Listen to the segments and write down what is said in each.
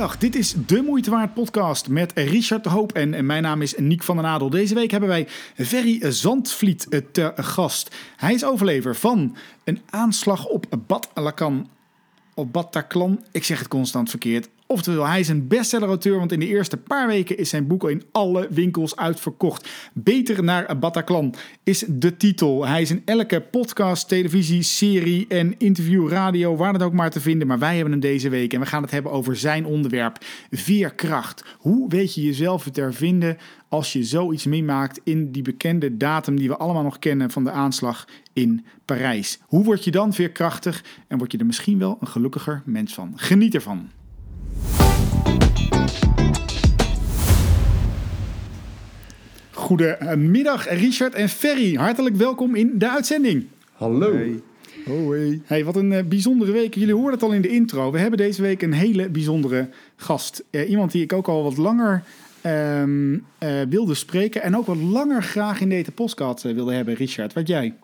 Dit is de Moeite Waard podcast met Richard de Hoop en mijn naam is Niek van den Adel. Deze week hebben wij Ferry Zandvliet te gast. Hij is overlever van een aanslag op Bad Lakan, op Bataclan. Ik zeg het constant verkeerd. Oftewel, hij is een bestseller-auteur, want in de eerste paar weken is zijn boek al in alle winkels uitverkocht. Beter naar Bataclan is de titel. Hij is in elke podcast, televisie, serie en interview, radio, waar het ook maar te vinden. Maar wij hebben hem deze week en we gaan het hebben over zijn onderwerp, veerkracht. Hoe weet je jezelf te hervinden als je zoiets meemaakt in die bekende datum die we allemaal nog kennen van de aanslag in Parijs? Hoe word je dan veerkrachtig en word je er misschien wel een gelukkiger mens van? Geniet ervan. Goedemiddag Richard en Ferry. Hartelijk welkom in de uitzending. Hallo. Hey. Oh, hey. hey, wat een uh, bijzondere week. Jullie hoorden het al in de intro. We hebben deze week een hele bijzondere gast. Uh, iemand die ik ook al wat langer uh, wilde spreken. En ook wat langer graag in deze podcast wilde hebben. Richard, wat jij?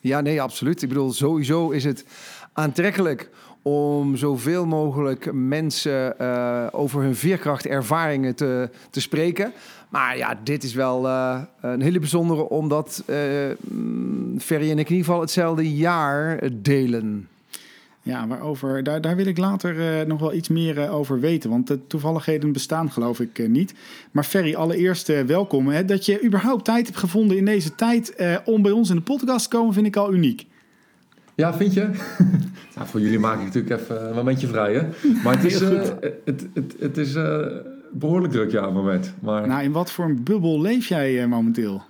Ja, nee, absoluut. Ik bedoel, sowieso is het aantrekkelijk om zoveel mogelijk mensen uh, over hun veerkrachtervaringen te, te spreken. Maar ja, dit is wel uh, een hele bijzondere, omdat uh, Ferry en ik in ieder geval hetzelfde jaar delen. Ja, waarover, daar, daar wil ik later nog wel iets meer over weten. Want de toevalligheden bestaan geloof ik niet. Maar Ferry, allereerst welkom. Hè. Dat je überhaupt tijd hebt gevonden in deze tijd om bij ons in de podcast te komen, vind ik al uniek. Ja, vind je? nou, voor jullie maak ik natuurlijk even een momentje vrij, hè? Maar het is, het, het, het, het, is behoorlijk druk, ja, op het moment. Maar... Nou, in wat voor een bubbel leef jij momenteel?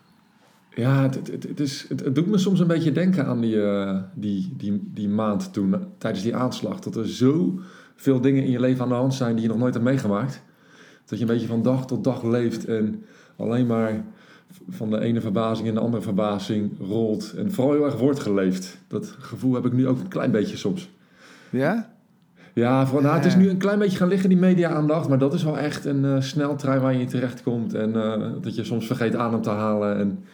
Ja, het, het, het, is, het, het, doet me soms een beetje denken aan die, die, die, die maand toen, tijdens die aanslag. Dat er zo veel dingen in je leven aan de hand zijn die je nog nooit hebt meegemaakt. Dat je een beetje van dag tot dag leeft en alleen maar van de ene verbazing in de andere verbazing rolt. En vooral heel erg wordt geleefd. Dat gevoel heb ik nu ook een klein beetje soms. Ja? Ja, voor, nou, het is nu een klein beetje gaan liggen, die media-aandacht. Maar dat is wel echt een uh, sneltrein waar je terechtkomt. En uh, dat je soms vergeet adem te halen. En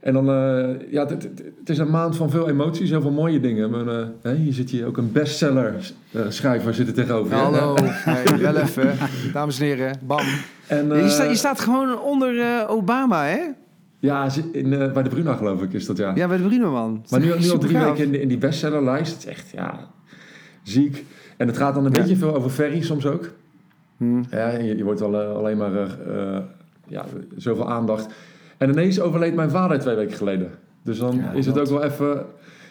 en dan, uh, ja, het, is een maand van veel emoties, heel veel mooie dingen. Maar, uh, hè, hier zit hier ook een bestseller uh, schrijver zitten tegenover. Ja, hallo, hey, wel even, dames en heren, bam. En, je, staat, je, staat, gewoon onder Obama, hè? Ja, in, bij de Bruna geloof ik is dat, ja. Ja, bij de Bruna, man. Maar nu, nu al drie weken in, in die bestsellerlijst. Het is echt, ja, ziek. En het gaat dan een ja. beetje veel over Ferry soms ook. Hmm. Ja, je, je wordt al, alleen maar, ja, zoveel aandacht. En ineens overleed mijn vader twee weken geleden. Dus dan ja, is het ook wel even...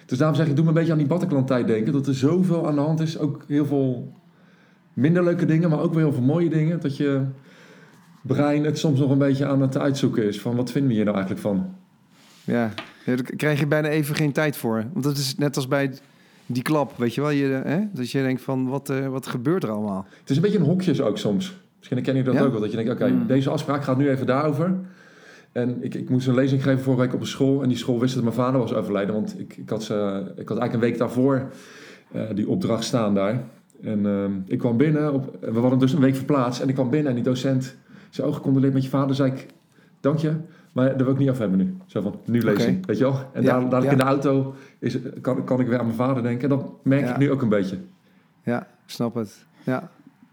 Dus daarom zeg ik, doe me een beetje aan die Bataclan-tijd denken. Dat er zoveel aan de hand is. Ook heel veel minder leuke dingen, maar ook weer heel veel mooie dingen. Dat je brein het soms nog een beetje aan het uitzoeken is. Van wat vinden we hier nou eigenlijk van? Ja, daar krijg je bijna even geen tijd voor. Want dat is net als bij die klap, weet je wel. Je, hè? Dat je denkt van, wat, uh, wat gebeurt er allemaal? Het is een beetje een hokjes ook soms. Misschien ken je dat ja? ook wel. Dat je denkt, oké, mm. deze afspraak gaat nu even daarover. En ik, ik moest een lezing geven vorige week op een school. En die school wist dat mijn vader was overleden. Want ik, ik, had, ze, ik had eigenlijk een week daarvoor uh, die opdracht staan daar. En uh, ik kwam binnen. Op, we hadden dus een week verplaatst. En ik kwam binnen en die docent zei... Oh, gecondoleerd met je vader. zei ik, dank je. Maar dat wil ik niet af hebben nu. Zo van, nu lezing, okay. weet je wel? En ja, daar, ja. in de auto is, kan, kan ik weer aan mijn vader denken. En dat merk ja. ik nu ook een beetje. Ja, snap het. Ja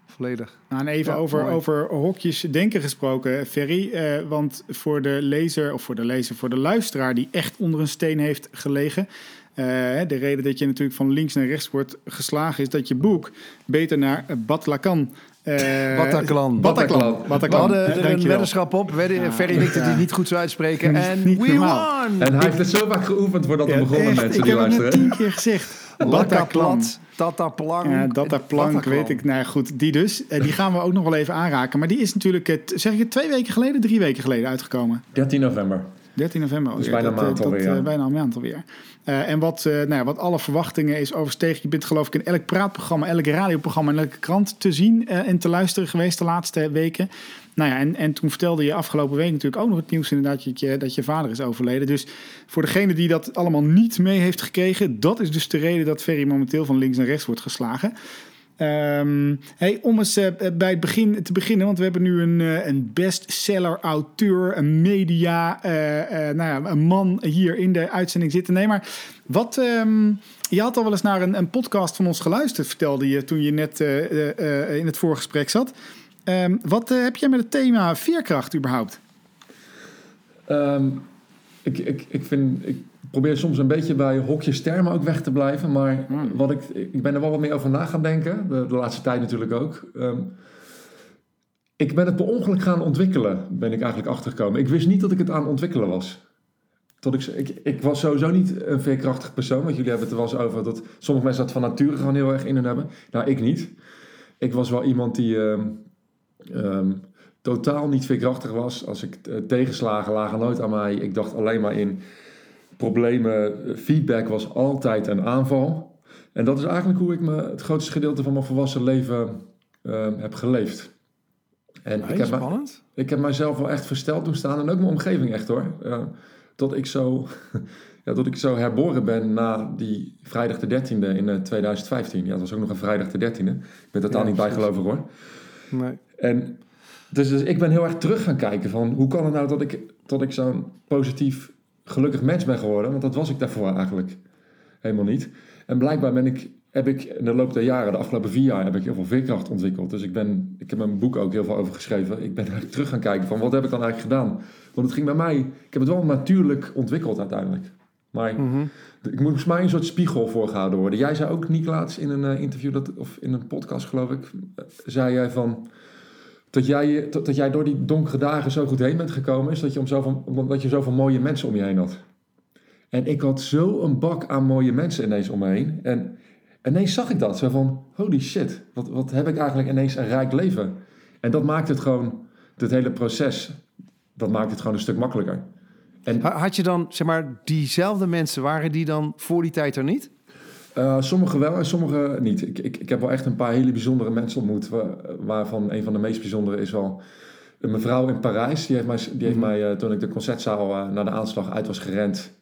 volledig. Nou, en even ja, over, over hokjes denken gesproken, Ferry. Uh, want voor de lezer, of voor de lezer, voor de luisteraar die echt onder een steen heeft gelegen. Uh, de reden dat je natuurlijk van links naar rechts wordt geslagen is dat je boek beter naar Batlakan uh, Bataclan. Bataclan. Bataclan. We hadden er een weddenschap op. Ja, Ferry ja. die niet goed zou uitspreken. En we normaal. won! En hij heeft het zo vaak geoefend voordat we ja, begonnen echt, die luisteren. Ik heb het tien keer gezegd. Bataclan. Dataplank. Ja, Dataplank, weet ik. Nou goed, die dus. Die gaan we ook nog wel even aanraken. Maar die is natuurlijk, zeg ik het, twee weken geleden, drie weken geleden uitgekomen. 13 november. 13 november alweer. bijna een Dat, eh, maand dat, alweer, eh, ja. bijna een maand alweer. Eh, en wat, eh, nou ja, wat alle verwachtingen is overstegen. Je bent geloof ik in elk praatprogramma, elk radioprogramma en elke krant te zien eh, en te luisteren geweest de laatste weken. Nou ja, en, en toen vertelde je afgelopen week natuurlijk ook nog het nieuws inderdaad dat je, dat je vader is overleden. Dus voor degene die dat allemaal niet mee heeft gekregen, dat is dus de reden dat Ferry momenteel van links naar rechts wordt geslagen. Ehm, hey, om eens eh, bij het begin te beginnen, want we hebben nu een, eh, een bestseller auteur, een media, eh, nou ja, een man hier in de uitzending zitten. Nee, maar wat, ehm, je had al wel eens naar een, een podcast van ons geluisterd, vertelde je toen je net in het voorgesprek zat. Ehm, wat heb jij met het thema veerkracht überhaupt? Ik, ik, ik, vind, probeer soms een beetje bij hokjes termen ook weg te blijven. Maar Hmm. wat ik, ik ben er wel wat meer over na gaan denken. De, de laatste tijd natuurlijk ook. Ehm, ik ben het per ongeluk gaan ontwikkelen, ben ik eigenlijk achtergekomen. Ik wist niet dat ik het aan het ontwikkelen was. Tot ik, ik, ik was sowieso niet een veerkrachtig persoon. Want jullie hebben het er wel eens over dat sommige mensen dat van nature gewoon heel erg in hun hebben. Nou, ik niet. Ik was wel iemand die ehm, ehm, totaal niet veerkrachtig was. Als ik eh, tegenslagen lagen nooit aan mij. Ik dacht alleen maar in problemen. Eh, Feedback was altijd een aanval. En dat is eigenlijk hoe ik me het grootste gedeelte van mijn volwassen leven ehm, heb geleefd. En ik heb, spannend. ik heb mijzelf wel echt versteld doen staan. En ook mijn omgeving echt hoor. Eh, dat, ik zo, ja, dat ik zo herboren ben na die vrijdag de 13e in eh, 2015. Ja, dat was ook nog een vrijdag de 13e. Ik ben totaal Ja, niet bijgelovig hoor. Nee. En dus, dus ik ben heel erg terug gaan kijken van hoe kan het nou dat ik, dat ik zo'n positief gelukkig mens ben geworden? Want dat was ik daarvoor eigenlijk helemaal niet. En blijkbaar ben ik, heb ik in de loop der jaren, de afgelopen vier jaar, heb ik heel veel veerkracht ontwikkeld. Dus ik, ben, ik heb mijn boek ook heel veel over geschreven. Ik ben eigenlijk terug gaan kijken van wat heb ik dan eigenlijk gedaan? Want het ging bij mij, ik heb het wel natuurlijk ontwikkeld uiteindelijk. Maar Mhm. ik moet volgens mij een soort spiegel voorgehouden worden. Jij zei ook, niet laatst in een eh, interview, dat, of in een podcast geloof ik, eh, zei jij van... Dat jij, dat, dat jij door die donkere dagen zo goed heen bent gekomen, is dat je, om zoveel, omdat je zoveel mooie mensen om je heen had. En ik had zo een bak aan mooie mensen ineens om me heen. En ineens zag ik dat. Zo van, holy shit, wat, wat heb ik eigenlijk ineens een rijk leven. En dat maakt het gewoon, het hele proces, dat maakt het gewoon een stuk makkelijker. En Ha- Had je dan, zeg maar, diezelfde mensen, waren die dan voor die tijd er niet? Uh, sommige wel en sommige niet. Ik, ik, ik heb wel echt een paar hele bijzondere mensen ontmoet. wa- Waarvan een van de meest bijzondere is wel een mevrouw in Parijs. Die heeft mij, die heeft mij uh, toen ik de concertzaal uh, naar de aanslag uit was gerend,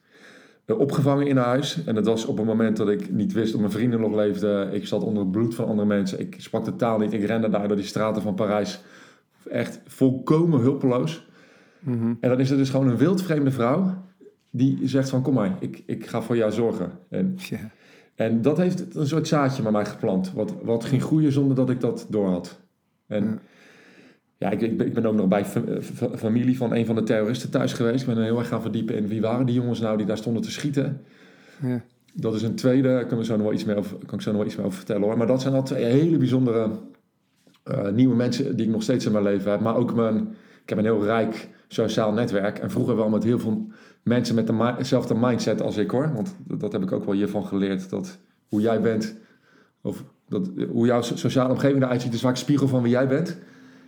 opgevangen in huis. En dat was op een moment dat ik niet wist of mijn vrienden nog leefden. Ik zat onder het bloed van andere mensen. Ik sprak de taal niet. Ik rende daar door die straten van Parijs. Echt volkomen hulpeloos. Mhm. En dan is er dus gewoon een wildvreemde vrouw. Die zegt van kom maar, ik, ik ga voor jou zorgen. En Ja. En dat heeft een soort zaadje bij mij geplant. Wat, wat ging groeien zonder dat ik dat doorhad. En Ja. ja, ik, ik, ben, ik ben ook nog bij fa- fa- familie van een van de terroristen thuis geweest. Ik ben er heel erg gaan verdiepen in wie waren die jongens nou die daar stonden te schieten. Ja. Dat is een tweede, daar kan, ik zo nog wel iets meer over, kan ik zo nog wel iets meer over vertellen hoor. Maar dat zijn al twee hele bijzondere eh, nieuwe mensen die ik nog steeds in mijn leven heb. Maar ook mijn, ik heb een heel rijk sociaal netwerk. En vroeger wel met heel veel mensen met de- dezelfde mindset als ik hoor. Want dat, heb ik ook wel hiervan geleerd. Dat hoe jij bent, of dat, hoe jouw so- sociale omgeving eruit ziet, is vaak een spiegel van wie jij bent.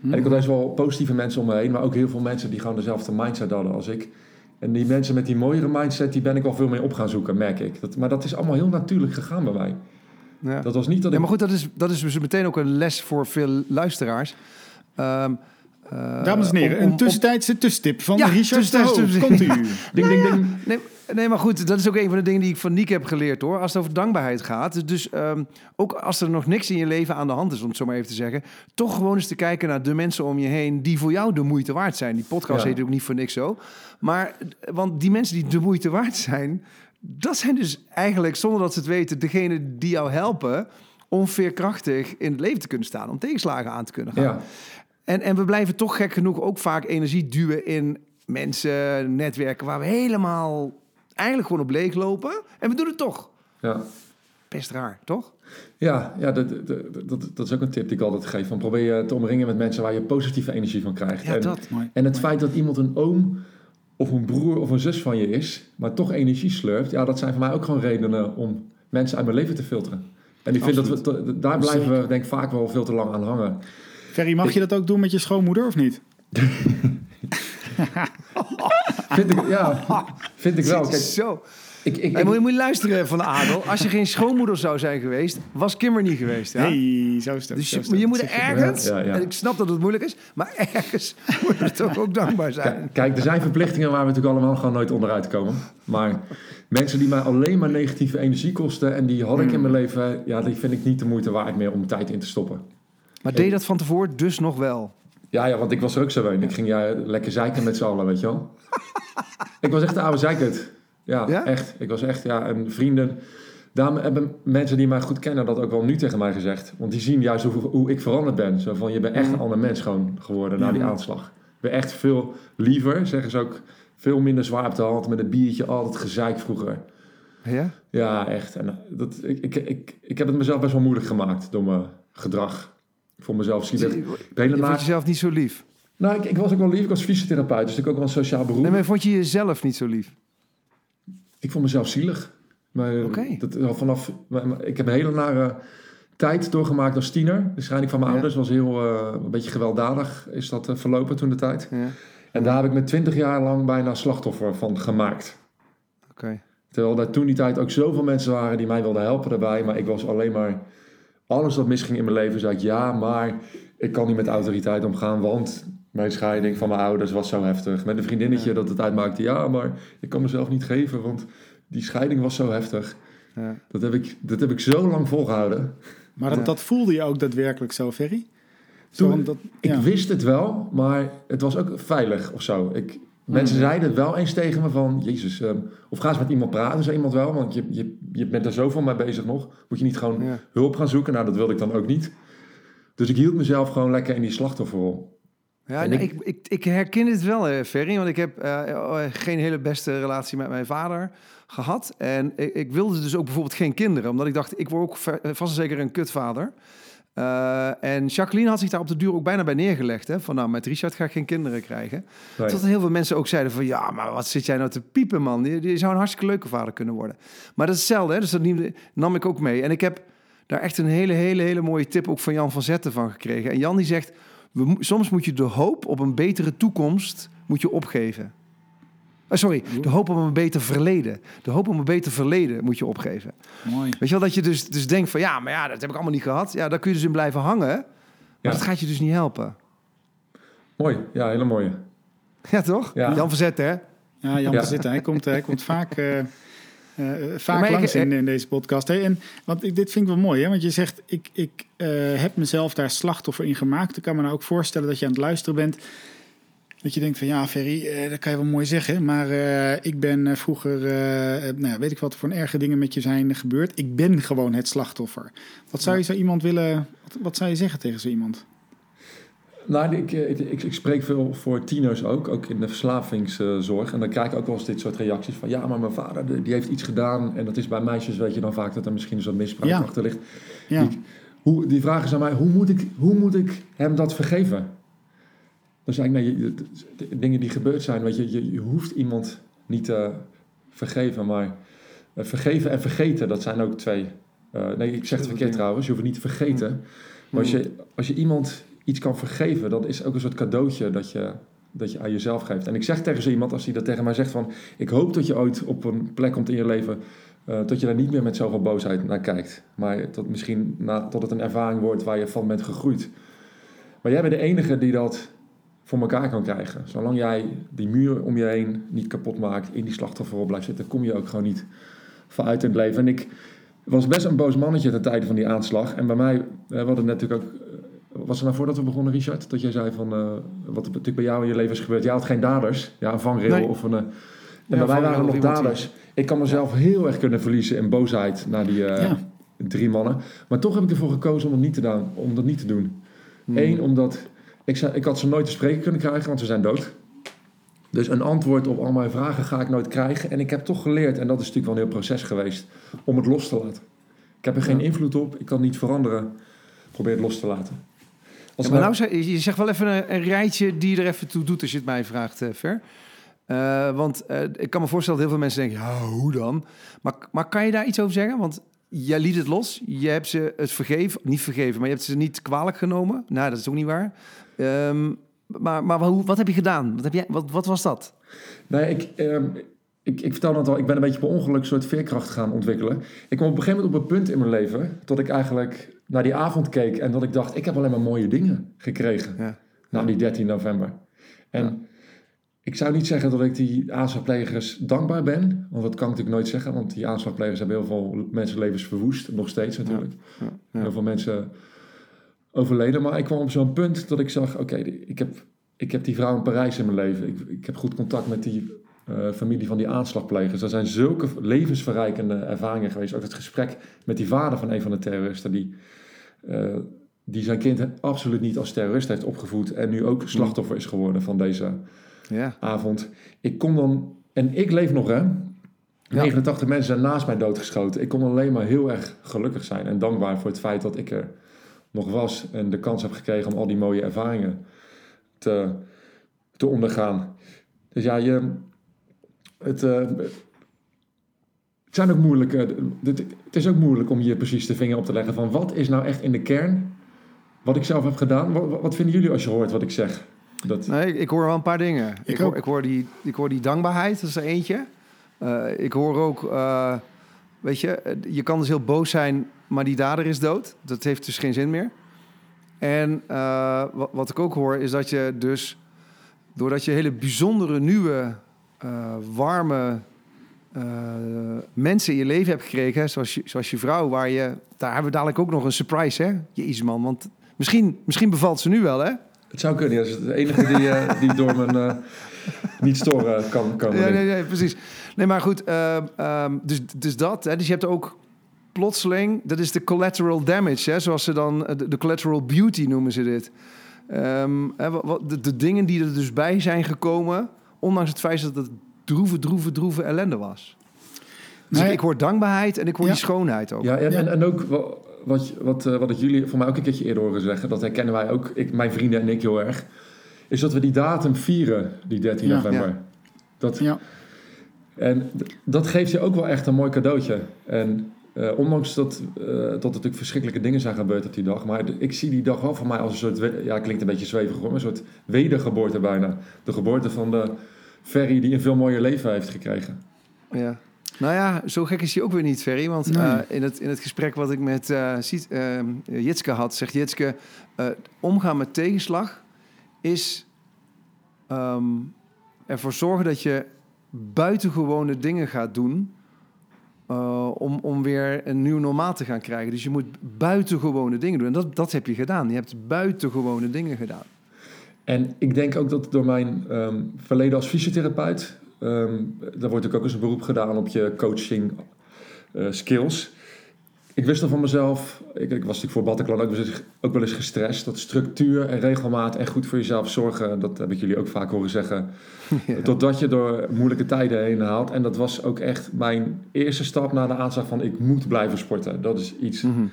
En ik had best wel positieve mensen om me heen, maar ook heel veel mensen die gewoon dezelfde mindset hadden als ik. En die mensen met die mooiere mindset, die ben ik wel veel meer op gaan zoeken, merk ik. Dat, maar dat is allemaal heel natuurlijk gegaan bij mij. Ja. Dat was niet dat Ja, ik... maar goed, dat is, dat is dus meteen ook een les voor veel luisteraars. Ehm, eh, Dames en heren, om- om- een tussentijdse tussentip van Ja, Richard de Komt u. Ding, ding, ding. Nee, nee, maar goed, dat is ook een van de dingen die ik van Niek heb geleerd hoor. Als het over dankbaarheid gaat. Dus, dus ehm, ook als er nog niks in je leven aan de hand is, om het zo maar even te zeggen. Toch gewoon eens te kijken naar de mensen om je heen die voor jou de moeite waard zijn. Die podcast Ja. heet ook niet voor niks zo. Maar, want die mensen die de moeite waard zijn, dat zijn dus eigenlijk, zonder dat ze het weten, degene die jou helpen om veerkrachtig in het leven te kunnen staan. Om tegenslagen aan te kunnen gaan. Ja, En, en we blijven toch gek genoeg ook vaak energie duwen in mensen, netwerken waar we helemaal eigenlijk gewoon op leeg lopen. En we doen het toch. ja. Best raar, toch? Ja, ja dat, dat, dat, dat is ook een tip die ik altijd geef. Van probeer je te omringen met mensen waar je positieve energie van krijgt. Ja, en, dat. Mooi. en het feit dat iemand een oom of een broer of een zus van je is, maar toch energie slurpt, ja, dat zijn voor mij ook gewoon redenen om mensen uit mijn leven te filteren. En ik vind dat we, daar blijven we denk ik vaak wel veel te lang aan hangen. Ferry, mag je dat ook doen met je schoonmoeder of niet? vind ik, ja, vind ik wel. Kijk, Zo. ik, ik, Hey, moet, je, moet je luisteren van de Adel. Als je geen schoonmoeder zou zijn geweest, was Kim er niet geweest. Ja? Hey, zo is dat. Dus zo je, is moet ergens, Ja, ja, ja. en ik snap dat het moeilijk is, maar ergens moet je toch ook dankbaar zijn. Kijk, kijk, er zijn verplichtingen waar we natuurlijk allemaal gewoon nooit onderuit komen. Maar mensen die mij alleen maar negatieve energie kosten... en die had ik in mijn leven... ja, die vind ik niet de moeite waard meer om tijd in te stoppen. Maar deed dat van tevoren dus nog wel? Ja, ja, want ik was er ook zo een. Ik ging ja, lekker zeiken met z'n allen, weet je wel. ik was echt de oude zeikert. Ja, Ja? echt. Ik was echt, ja, en vrienden... Daarom hebben mensen die mij goed kennen dat ook wel nu tegen mij gezegd. Want die zien juist hoe, hoe ik veranderd ben. Zo van, je bent echt een ander mens gewoon geworden na die aanslag. Ik ben echt veel liever, zeggen ze ook, veel minder zwaar op de hand. Met een biertje, altijd gezeik vroeger. Ja? Ja, echt. En dat, ik, ik, ik, ik heb het mezelf best wel moeilijk gemaakt door mijn gedrag. Voor mezelf zie ik Je, vond jezelf niet zo lief. nou, ik, ik was ook wel lief. Ik was fysiotherapeut, dus ik ook wel een sociaal beroep. Nee, maar vond je jezelf niet zo lief? Ik vond mezelf zielig. Maar Oké. dat, al vanaf, ik heb een hele nare tijd doorgemaakt als tiener. De scheiding van mijn Ja. ouders was heel eh, een beetje gewelddadig. Is dat eh, verlopen toen de tijd. Ja. En daar heb ik me twintig jaar lang bijna slachtoffer van gemaakt. Oké. Terwijl er toen die tijd ook zoveel mensen waren die mij wilden helpen daarbij. Maar ik was alleen maar... Alles wat misging in mijn leven, zei ik ja, maar ik kan niet met autoriteit omgaan, want mijn scheiding van mijn ouders was zo heftig. Met een vriendinnetje dat het uitmaakte, ja, maar ik kan mezelf niet geven, want die scheiding was zo heftig. Ja. Dat heb ik, dat heb ik zo lang volgehouden. Maar dat, Ja. dat voelde je ook daadwerkelijk zo, Ferry? Toen- Zo, dat, Ik wist het wel, maar het was ook veilig of zo. Ik, mensen zeiden het wel eens tegen me van, jezus, ehm, of ga eens met iemand praten, zei iemand wel, want je, je, je bent er zoveel mee bezig nog. Moet je niet gewoon Ja. hulp gaan zoeken? Nou, dat wilde ik dan ook niet. Dus ik hield mezelf gewoon lekker in die slachtofferrol. Ja, ik- ik, ik, ik herken het wel, eh, Ferry. Want ik heb eh, eh, geen hele beste relatie met mijn vader gehad. En ik, ik wilde dus ook bijvoorbeeld geen kinderen. Omdat ik dacht, ik word ook eh, vast en zeker een kutvader. Eh, en Jacqueline had zich daar op de duur ook bijna bij neergelegd. Hè? Van nou, met Richard ga ik geen kinderen krijgen. Nee. Tot heel veel mensen ook zeiden van... ja, maar wat zit jij nou te piepen, man? Die zou een hartstikke leuke vader kunnen worden. Maar dat is hetzelfde, hè? dus dat nam- ik ook mee. En ik heb daar echt een hele, hele, hele mooie tip ook van Jan van Zetten van gekregen. En Jan die zegt... We, soms moet je de hoop op een betere toekomst moet je opgeven. Eh, sorry, de hoop op een beter verleden. De hoop op een beter verleden moet je opgeven. Mooi. Weet je wel, dat je dus, dus denkt van... ja, maar ja, dat heb ik allemaal niet gehad. Ja, daar kun je dus in blijven hangen. Maar Ja. dat gaat je dus niet helpen. Mooi, ja, hele mooie. Ja, toch? Ja. Jan van Zetten, hè? Ja, Jan Ja. zitten. Hij komt, hij komt vaak, eh, eh, vaak langs in, in deze podcast. Hey, en, want ik, dit vind ik wel mooi, hè? want je zegt, ik, ik eh, heb mezelf daar slachtoffer in gemaakt. Ik kan me nou ook voorstellen dat je aan het luisteren bent. Dat je denkt van, ja, Ferry, eh, dat kan je wel mooi zeggen. Maar eh, ik ben eh, vroeger, nou, ja, weet ik wat voor een erge dingen met je zijn gebeurd. Ik ben gewoon het slachtoffer. Wat zou je zo iemand willen, wat, wat zou je zeggen tegen zo iemand? Nou, ik, ik, ik, ik spreek veel voor tieners ook, ook in de verslavingszorg. En dan krijg ik ook wel eens dit soort reacties van... ja, maar mijn vader die heeft iets gedaan. En dat is bij meisjes, weet je dan vaak... dat er misschien zo'n misbruik Ja. achter ligt. Ja, Die, hoe, die vragen ze aan mij, hoe moet, ik, hoe moet ik hem dat vergeven? Dan zeg ik, nee, je- de- dingen die gebeurd zijn, weet je, je, je hoeft iemand niet te vergeven, maar eh, vergeven en vergeten, dat zijn ook twee. eh, nee, ik zeg het verkeerd trouwens, je hoeft het niet te vergeten. Maar als je, als je iemand iets kan vergeven, dan is het ook een soort cadeautje dat je, dat je aan jezelf geeft. En ik zeg tegen zo iemand, als hij dat tegen mij zegt van, ik hoop dat je ooit op een plek komt in je leven eh, dat je daar niet meer met zoveel boosheid naar kijkt. Maar dat misschien na, tot het een ervaring wordt waar je van bent gegroeid. Maar jij bent de enige die dat voor elkaar kan krijgen. Zolang jij die muur om je heen niet kapot maakt, in die slachtofferrol blijft zitten, kom je ook gewoon niet vooruit in het leven. En ik was best een boos mannetje ten tijde van die aanslag. En bij mij, eh, we hadden natuurlijk ook. eh, Was het nou voordat we begonnen, Richard? Dat jij zei van. eh, wat er natuurlijk bij jou in je leven is gebeurd. Jij had geen daders. Ja, een vangrail Nee. of een. en bij mij waren er nog die- daders. Ik kan mezelf heel erg kunnen verliezen in boosheid naar die Ja. drie mannen. Maar toch heb ik ervoor gekozen om het niet te, doen, om dat niet te doen. Hmm. Eén, omdat ik, zei, ik had ze nooit te spreken kunnen krijgen, want ze zijn dood. Dus een antwoord op al mijn vragen ga ik nooit krijgen. En ik heb toch geleerd, en dat is natuurlijk wel een heel proces geweest, om het los te laten. Ik heb er geen Ja. invloed op, ik kan niet veranderen. Probeer het los te laten. Als Ja, maar nou, zeg- je zegt wel even een, een rijtje die je er even toe doet als je het mij vraagt, eh, Ver. Eh, want eh, ik kan me voorstellen dat heel veel mensen denken, ja, hoe dan? Maar, maar kan je daar iets over zeggen? Want jij liet het los, je hebt ze het vergeven, niet vergeven, maar je hebt ze niet kwalijk genomen. Nou, dat is ook niet waar. Ehm, maar maar hoe, wat heb je gedaan? Wat, heb jij, wat, wat was dat? Nee, ik, ehm, ik, ik vertel het al, ik ben een beetje per ongeluk een soort veerkracht gaan ontwikkelen. Ik kwam op een gegeven moment op een punt in mijn leven dat ik eigenlijk naar die avond keek en dat ik dacht, ik heb alleen maar mooie dingen gekregen. Ja. Na die 13 november. En ik zou niet zeggen dat ik die aanslagplegers dankbaar ben. Want dat kan ik natuurlijk nooit zeggen. Want die aanslagplegers hebben heel veel mensenlevens verwoest. Nog steeds natuurlijk. Ja, ja. Heel veel mensen overleden. Maar ik kwam op zo'n punt dat ik zag... Oké, ik, heb, ik heb die vrouw in Parijs in mijn leven. Ik, ik heb goed contact met die eh, familie van die aanslagplegers. Er zijn zulke levensverrijkende ervaringen geweest. Ook het gesprek met die vader van een van de terroristen... die, eh, die zijn kind absoluut niet als terrorist heeft opgevoed... en nu ook slachtoffer is geworden van deze Ja. avond. Ik kon dan, en ik leef nog hè. 89 mensen zijn naast mij doodgeschoten. Ik kon alleen maar heel erg gelukkig zijn en dankbaar voor het feit dat ik er nog was en de kans heb gekregen om al die mooie ervaringen te, te ondergaan. Dus ja, je, het, eh, het zijn ook moeilijke. Het, het is ook moeilijk om hier precies de vinger op te leggen van wat is nou echt in de kern wat ik zelf heb gedaan. Wat, wat vinden jullie als je hoort wat ik zeg? Dat, Nee, ik, ik hoor wel een paar dingen. Ik, Ik hoor, ook. ik, hoor die, ik hoor die dankbaarheid, dat is er eentje. Eh, ik hoor ook, eh, weet je, eh, je kan dus heel boos zijn, maar die dader is dood. Dat heeft dus geen zin meer. En eh, wat, wat ik ook hoor, is dat je dus, doordat je hele bijzondere, nieuwe, eh, warme mensen in je leven hebt gekregen, zoals, je, zoals je vrouw, waar je, daar hebben we dadelijk ook nog een surprise, hè? Jezus man, want misschien, misschien bevalt ze nu wel, hè? Het zou kunnen, dat is het enige die, die door mijn niet storen kan komen. Ja, nee, nee, precies. Nee, maar goed, ehm, ehm, dus, dus dat. Hè, dus je hebt ook plotseling, dat is de collateral damage, hè, zoals ze dan, eh, de, de collateral beauty noemen ze dit. Ehm, hè, wat, wat- de, de dingen die er dus bij zijn gekomen, ondanks het feit dat het droeve, droeve, droeve ellende was. Dus Nee. ik, ik hoor dankbaarheid en ik hoor Ja. die schoonheid ook. Ja, en. En, en ook wa- wat, wat, eh, wat ik jullie voor mij ook een keertje eerder horen zeggen, dat herkennen wij ook, ik, mijn vrienden en ik heel erg, is dat we die datum vieren, die 13 Ja. november. Ja. Dat, Ja. En dat geeft je ook wel echt een mooi cadeautje. En eh, ondanks dat, eh, dat er natuurlijk verschrikkelijke dingen zijn gebeurd op die dag, maar ik zie die dag wel voor mij als een soort, ja, klinkt een beetje zwevig hoor, maar een soort wedergeboorte bijna. De geboorte van de Ferry die een veel mooier leven heeft gekregen. Ja. Nou ja, zo gek is hij ook weer niet, Ferry. Want Nee. eh, in, het, in het gesprek wat ik met eh, Siet- eh, Jitske had, zegt Jitske... eh, omgaan met tegenslag is ehm, ervoor zorgen dat je buitengewone dingen gaat doen... eh, om, om weer een nieuw normaal te gaan krijgen. Dus je moet buitengewone dingen doen. En dat, dat heb je gedaan. Je hebt buitengewone dingen gedaan. En ik denk ook dat door mijn ehm, verleden als fysiotherapeut, ehm daar wordt natuurlijk ook eens een beroep gedaan op je coaching eh, skills. Ik wist al van mezelf, ik, ik was natuurlijk voor Bataclan ook, wel eens- ook wel eens gestrest, dat structuur en regelmaat en goed voor jezelf zorgen, dat heb ik jullie ook vaak horen zeggen, Ja. totdat je door moeilijke tijden heen haalt. En dat was ook echt mijn eerste stap na de aanslag van ik moet blijven sporten. Dat is iets Mhm.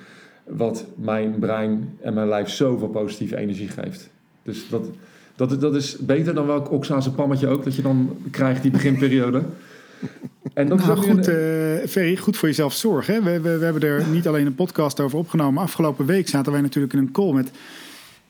wat mijn brein en mijn lijf zoveel positieve energie geeft. Dus dat, dat, dat is beter dan welk Oxaanse pammetje ook dat je dan krijgt die beginperiode. En dat Nou goed, een- eh Ferry, goed voor jezelf zorgen. We, we, we hebben er niet alleen een podcast over opgenomen. Afgelopen week zaten wij natuurlijk in een call met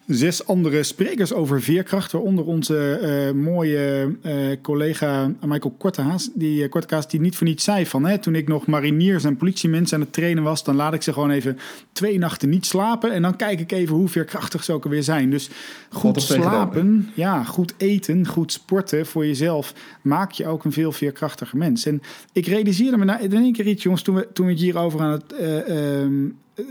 zes andere sprekers over veerkracht. Waaronder onze eh, mooie eh, collega Michael Kortehaas. Die, Kortehaas die niet voor niets zei van... Hè, toen ik nog mariniers en politiemensen aan het trainen was... dan laat ik ze gewoon even twee nachten niet slapen... en dan kijk ik even hoe veerkrachtig ze ook alweer zijn. Dus goed slapen, ja, goed eten, goed sporten voor jezelf... maakt je ook een veel veerkrachtiger mens. En ik realiseerde me na, in één keer iets, jongens... toen we, toen we het hierover aan het... eh, ehm,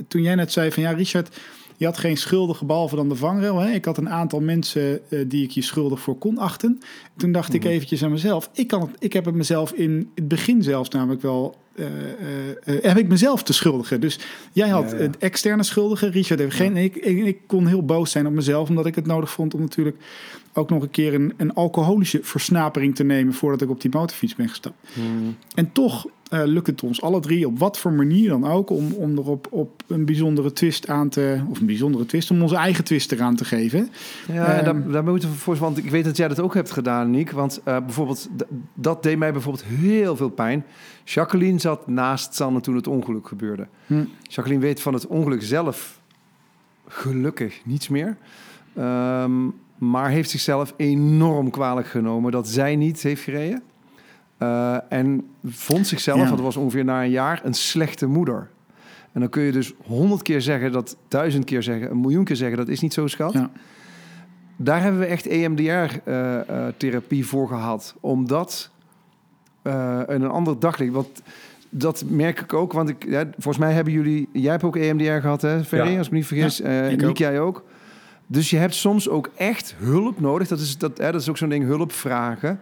toen jij net zei van... ja, Richard... Je had geen schuldige behalve dan de vangrail. Hè? Ik had een aantal mensen eh, die ik je schuldig voor kon achten. Toen dacht ik eventjes aan mezelf. Ik, kan het, ik heb het mezelf in het begin zelfs namelijk wel... eh, eh, heb ik mezelf te schuldigen. Dus jij had Ja, ja. het externe schuldige. Richard heeft geen... Ik, ik, ik kon heel boos zijn op mezelf. Omdat ik het nodig vond om natuurlijk ook nog een keer een, een alcoholische versnapering te nemen... voordat ik op die motorfiets ben gestapt. En toch eh, lukt het ons alle drie op wat voor manier dan ook om, om er op, een bijzondere twist aan te. Of een bijzondere twist, om onze eigen twist eraan te geven. Ja, Ehm, daar, daar moeten we voor, want ik weet dat jij dat ook hebt gedaan, Niek. Want eh, bijvoorbeeld, dat deed mij bijvoorbeeld heel veel pijn. Jacqueline zat naast Sanne toen het ongeluk gebeurde. Hm. Jacqueline weet van het ongeluk zelf gelukkig niets meer. Ehm, Maar heeft zichzelf enorm kwalijk genomen dat zij niet heeft gereden. Uh, en vond zichzelf, ja. dat was ongeveer na een jaar, een slechte moeder. En dan kun je dus honderd keer zeggen, dat duizend keer zeggen, een miljoen keer zeggen, dat is niet zo schat. Ja. Daar hebben we echt EMDR-therapie uh, uh, voor gehad. Omdat uh, een ander daglicht. Want dat merk ik ook, want ik, ja, volgens mij hebben jullie... Jij hebt ook EMDR gehad, hè, Ferry, ja. als ik me niet vergis. Ja, uh, Nick, jij ook. Dus je hebt soms ook echt hulp nodig. Dat is, dat, hè, dat is ook zo'n ding, hulp vragen.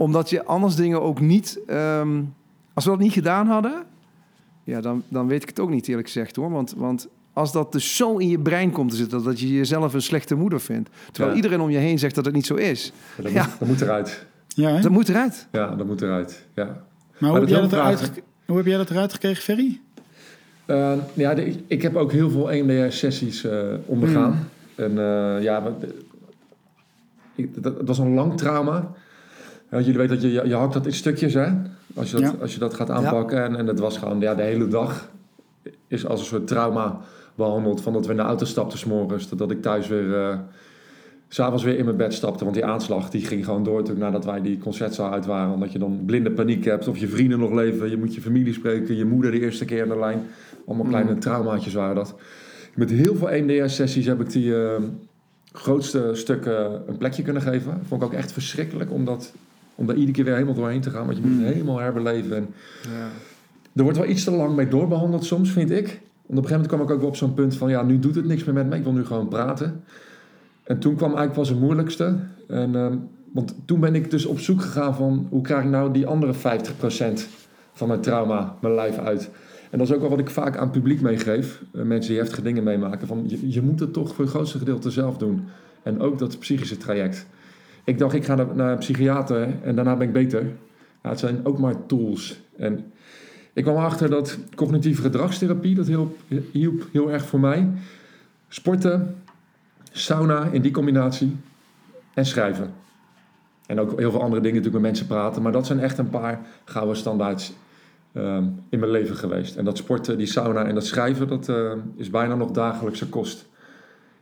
Omdat je anders dingen ook niet... Um, als we dat niet gedaan hadden... Ja, dan, dan weet ik het ook niet eerlijk gezegd hoor. Want, want als dat dus zo in je brein komt te zitten... dat je jezelf een slechte moeder vindt. Terwijl iedereen om je heen zegt dat het niet zo is. Ja, dat, moet, dat moet eruit. Ja, dat moet eruit. Ja, dat moet eruit. Ja. Maar, maar hoe, heb jij dat eruit, hoe heb jij dat eruit gekregen, Ferry? Uh, ja, de, ik heb ook heel veel EMDR-sessies uh, ondergaan. Mm. En uh, ja, dat, was een lang trauma. Jullie weten dat je, je, je hakt dat in stukjes, hè? Als je dat, ja. als je dat gaat aanpakken. Ja. En, en het was gewoon ja, de hele dag is als een soort trauma behandeld. Van dat we in de auto stapten s'morgens. Dat ik thuis weer s'avonds weer in mijn bed stapte. Want die aanslag die ging gewoon door nadat wij die concertzaal uit waren. Omdat je dan blinde paniek hebt of je vrienden nog leven. Je moet je familie spreken, je moeder de eerste keer in de lijn. Allemaal kleine mm. traumaatjes waren dat. Met heel veel EMDR-sessies heb ik die uh, grootste stukken een plekje kunnen geven. Vond ik ook echt verschrikkelijk om, dat, om daar iedere keer weer helemaal doorheen te gaan. Want je moet het helemaal herbeleven. En ja. Er wordt wel iets te lang mee doorbehandeld soms, vind ik. Want op een gegeven moment kwam ik ook wel op zo'n punt van... ja, nu doet het niks meer met me, ik wil nu gewoon praten. En toen kwam eigenlijk pas het moeilijkste. En, uh, want toen ben ik dus op zoek gegaan van hoe krijg ik nou die andere 50% van mijn trauma mijn lijf uit. En dat is ook wel wat ik vaak aan het publiek meegeef. Uh, mensen die heftige dingen meemaken. Van je, je, moet het toch voor het grootste gedeelte zelf doen. En ook dat psychische traject. Ik dacht, ik ga naar, een psychiater en daarna ben ik beter. Het zijn ook maar tools. En ik kwam achter dat cognitieve gedragstherapie, dat hielp, hielp heel erg voor mij. Sporten, sauna in die combinatie en schrijven. En ook heel veel andere dingen natuurlijk met mensen praten. Maar dat zijn echt een paar gouden standaards uh, in mijn leven geweest. En dat sporten, die sauna en dat schrijven, dat uh, is bijna nog dagelijkse kost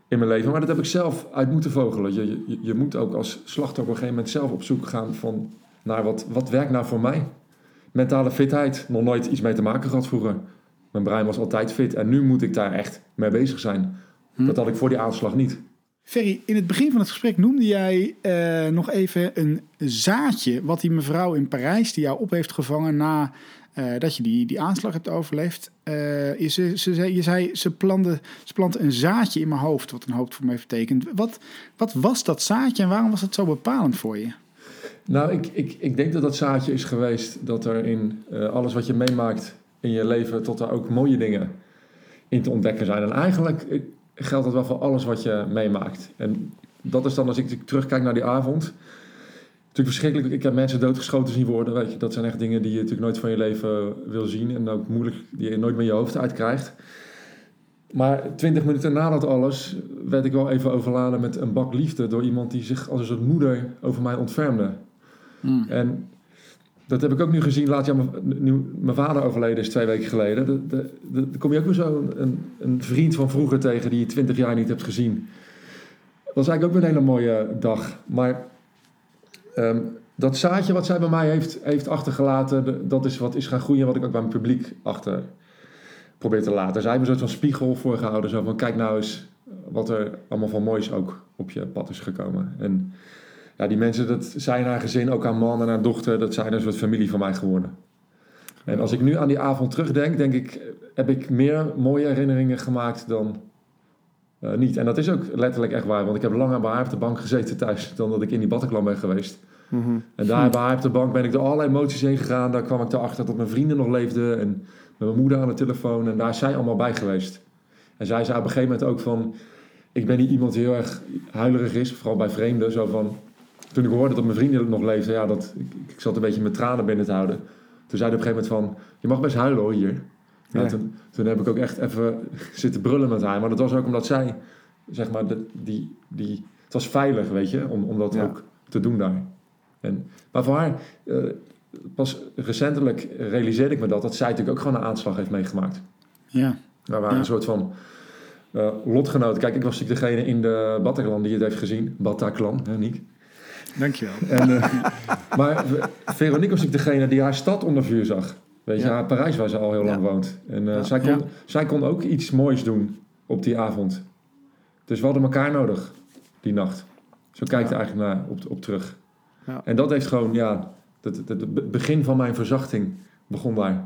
in mijn leven. Maar dat heb ik zelf uit moeten vogelen. Je, je, je moet ook als slachtoffer op een gegeven moment zelf op zoek gaan van, naar wat, wat werkt nou voor mij. Mentale fitheid, nog nooit iets mee te maken gehad vroeger. Mijn brein was altijd fit en nu moet ik daar echt mee bezig zijn. Hm. Dat had ik voor die aanslag niet. Ferry, in het begin van het gesprek noemde jij uh, nog even een zaadje wat die mevrouw in Parijs die jou op heeft gevangen na uh, dat je die, die aanslag hebt overleefd. Uh, je, ze, ze, je zei, ze plantte, ze plantte een zaadje in mijn hoofd, wat een hoofd voor mij betekent. Wat, wat was dat zaadje en waarom was het zo bepalend voor je? Nou, ik, ik, ik denk dat dat zaadje is geweest dat er in alles wat je meemaakt in je leven, tot er ook mooie dingen in te ontdekken zijn. En eigenlijk geldt dat wel voor alles wat je meemaakt. En dat is dan als ik terugkijk naar die avond. Natuurlijk verschrikkelijk. Ik heb mensen doodgeschoten zien worden. Weet je, dat zijn echt dingen die je natuurlijk nooit van je leven wil zien. En ook moeilijk, die je nooit meer je hoofd uitkrijgt. Maar twintig minuten na dat alles werd ik wel even overladen met een bak liefde door iemand die zich als een soort moeder over mij ontfermde. Hmm. En dat heb ik ook nu gezien. Laat ja, nu mijn vader overleden is twee weken geleden. Dan kom je ook weer zo een, een, vriend van vroeger tegen die je twintig jaar niet hebt gezien. Dat is eigenlijk ook weer een hele mooie dag. Maar um, dat zaadje wat zij bij mij heeft, heeft achtergelaten, dat is wat is gaan groeien, wat ik ook bij mijn publiek achter probeer te laten. Zij hebben een soort van spiegel voorgehouden. Zo van, kijk nou eens wat er allemaal van moois ook op je pad is gekomen. En ja, die mensen, dat zijn haar gezin, ook haar man en haar dochter, dat zijn een soort familie van mij geworden. En als ik nu aan die avond terugdenk, denk ik, heb ik meer mooie herinneringen gemaakt dan uh, niet. En dat is ook letterlijk echt waar, want ik heb langer bij haar op de bank gezeten thuis dan dat ik in die Bataclan ben geweest. Mm -hmm. En daar bij haar op de bank ben ik door allerlei emoties heen gegaan. Daar kwam ik erachter dat mijn vrienden nog leefden en met mijn moeder aan de telefoon. En daar is zij allemaal bij geweest. En zij zei op een gegeven moment ook van, ik ben niet iemand die heel erg huilerig is, vooral bij vreemden. Zo van, toen ik hoorde dat mijn vrienden nog leefden, ja, dat, ik, ik zat een beetje mijn tranen binnen te houden. Toen zei hij op een gegeven moment van, je mag best huilen hoor hier. Ja. Toen, toen, heb ik ook echt even zitten brullen met haar. Maar dat was ook omdat zij, zeg maar, de, die, die, het was veilig, weet je, om, om dat ja. ook te doen daar. En, maar voor haar, uh, pas recentelijk realiseerde ik me dat, dat zij natuurlijk ook gewoon een aanslag heeft meegemaakt. Ja. Waar waren ja. een soort van uh, lotgenoten. Kijk, ik was natuurlijk degene in de Bataclan die het heeft gezien. Bataclan, hè, Niek? Dankjewel. En, uh, maar Veronique was natuurlijk degene die haar stad onder vuur zag. Weet je, ja. Parijs waar ze al heel lang woont. En uh, ja. zij, kon, zij kon ook iets moois doen op die avond. Dus we hadden elkaar nodig die nacht. Zo kijkt hij eigenlijk naar op, op terug. En dat heeft gewoon, ja, het, het begin van mijn verzachting begon daar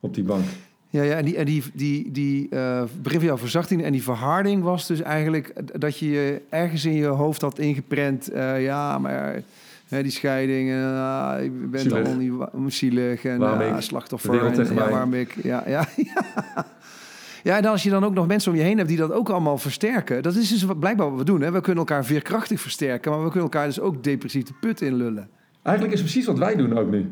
op die bank. Ja, ja en die, en die, die, die uh, begin van jouw verzachting en die verharding was dus eigenlijk dat je je ergens in je hoofd had ingeprent. Uh, ja, maar hè, die scheiding, uh, ik ben allemaal niet zielig en waarom ik, slachtoffer. En, ja, waarom ik, ja, ja, ja. Ja, en als je dan ook nog mensen om je heen hebt die dat ook allemaal versterken. Dat is dus blijkbaar wat we doen. Hè? We kunnen elkaar veerkrachtig versterken, maar we kunnen elkaar dus ook depressief de put inlullen. Eigenlijk is precies wat wij doen ook nu.